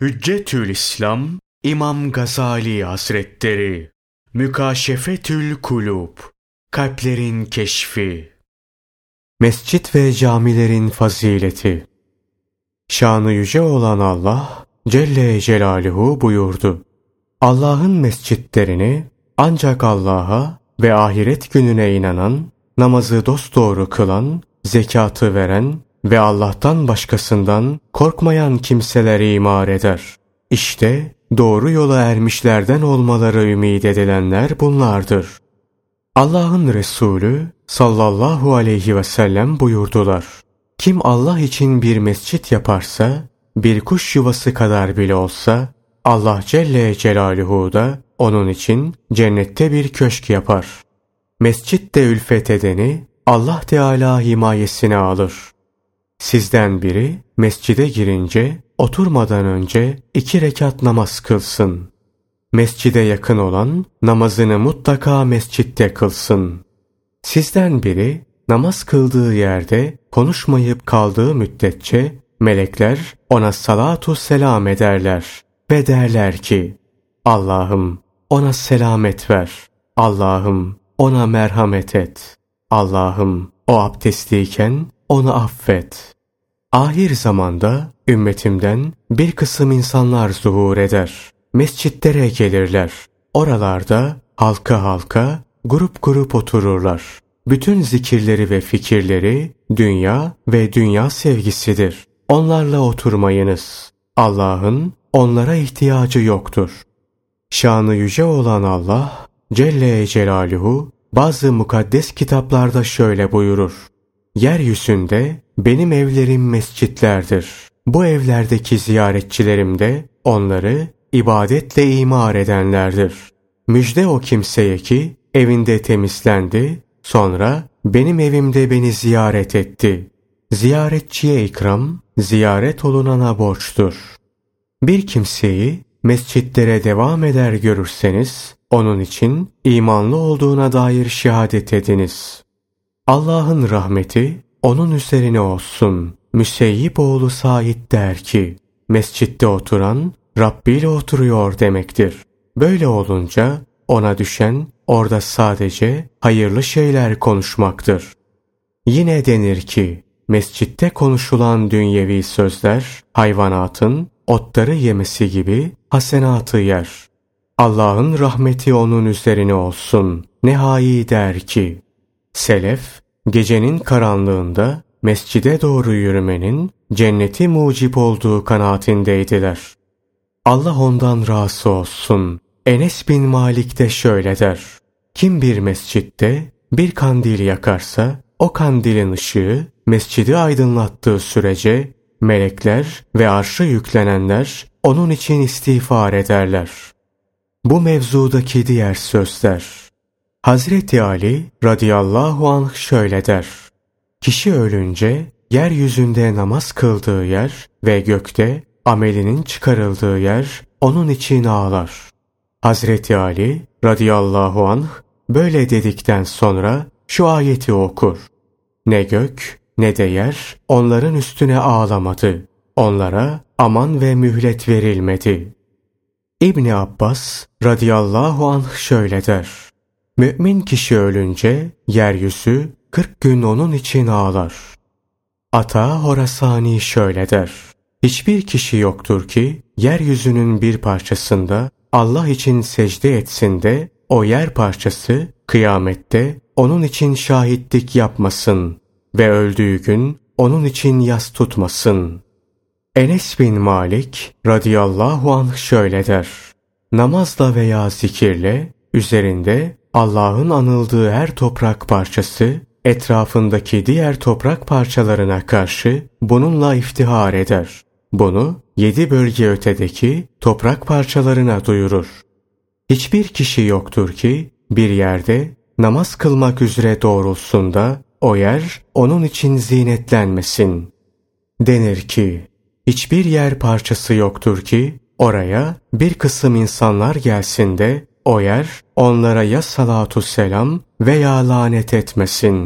Hüccetül İslam İmam Gazali Hazretleri. Mükaşefetül Kulub Kalplerin Keşfi. Mescit ve camilerin fazileti. Şanı yüce olan Allah Celle Celaluhu buyurdu. Allah'ın mescitlerini ancak Allah'a ve ahiret gününe inanan, namazı dosdoğru kılan, zekatı veren, ve Allah'tan başkasından korkmayan kimseler imar eder. İşte doğru yola ermişlerden olmaları ümid edilenler bunlardır. Allah'ın Resulü sallallahu aleyhi ve sellem buyurdular. Kim Allah için bir mescit yaparsa, bir kuş yuvası kadar bile olsa, Allah Celle Celaluhu da onun için cennette bir köşk yapar. Mescitte ülfet edeni Allah Teala himayesine alır. Sizden biri mescide girince oturmadan önce iki rekat namaz kılsın. Mescide yakın olan namazını mutlaka mescitte kılsın. Sizden biri namaz kıldığı yerde konuşmayıp kaldığı müddetçe melekler ona salatu selam ederler ve derler ki Allah'ım ona selamet ver. Allah'ım ona merhamet et. Allah'ım o abdestliyken onu affet. Ahir zamanda ümmetimden bir kısım insanlar zuhur eder. Mescitlere gelirler. Oralarda halka halka, grup grup otururlar. Bütün zikirleri ve fikirleri dünya ve dünya sevgisidir. Onlarla oturmayınız. Allah'ın onlara ihtiyacı yoktur. Şanı yüce olan Allah Celle Celaluhu bazı mukaddes kitaplarda şöyle buyurur. Yeryüzünde benim evlerim mescitlerdir. Bu evlerdeki ziyaretçilerim de onları ibadetle imar edenlerdir. Müjde o kimseye ki evinde temizlendi, sonra benim evimde beni ziyaret etti. Ziyaretçiye ikram, ziyaret olunana borçtur. Bir kimseyi mescitlere devam eder görürseniz, onun için imanlı olduğuna dair şehadet ediniz. Allah'ın rahmeti onun üzerine olsun. Müseyyip oğlu Said der ki, mescitte oturan Rabbi ile oturuyor demektir. Böyle olunca ona düşen orada sadece hayırlı şeyler konuşmaktır. Yine denir ki, mescitte konuşulan dünyevi sözler hayvanatın otları yemesi gibi hasenatı yer. Allah'ın rahmeti onun üzerine olsun. Nehai der ki, Selef, gecenin karanlığında mescide doğru yürümenin cenneti mucip olduğu kanaatindeydiler. Allah ondan razı olsun. Enes bin Malik de şöyle der. Kim bir mescitte bir kandil yakarsa o kandilin ışığı mescidi aydınlattığı sürece melekler ve arşı yüklenenler onun için istiğfar ederler. Bu mevzudaki diğer sözler Hazreti Ali radıyallahu anh şöyle der. Kişi ölünce yeryüzünde namaz kıldığı yer ve gökte amelinin çıkarıldığı yer onun için ağlar. Hazreti Ali radıyallahu anh böyle dedikten sonra şu ayeti okur. Ne gök ne de yer onların üstüne ağlamadı. Onlara aman ve mühlet verilmedi. İbni Abbas radıyallahu anh şöyle der. Mümin kişi ölünce yeryüzü 40 gün onun için ağlar. Ata Horasani şöyle der. Hiçbir kişi yoktur ki yeryüzünün bir parçasında Allah için secde etsin de o yer parçası kıyamette onun için şahitlik yapmasın ve öldüğü gün onun için yas tutmasın. Enes bin Malik radıyallahu anh şöyle der. Namazla veya zikirle üzerinde Allah'ın anıldığı her toprak parçası etrafındaki diğer toprak parçalarına karşı bununla iftihar eder. Bunu yedi bölge ötedeki toprak parçalarına duyurur. Hiçbir kişi yoktur ki bir yerde namaz kılmak üzere doğrulsun da o yer onun için zinetlenmesin. Denir ki hiçbir yer parçası yoktur ki oraya bir kısım insanlar gelsin de o yer onlara ya salatu selam veya lanet etmesin.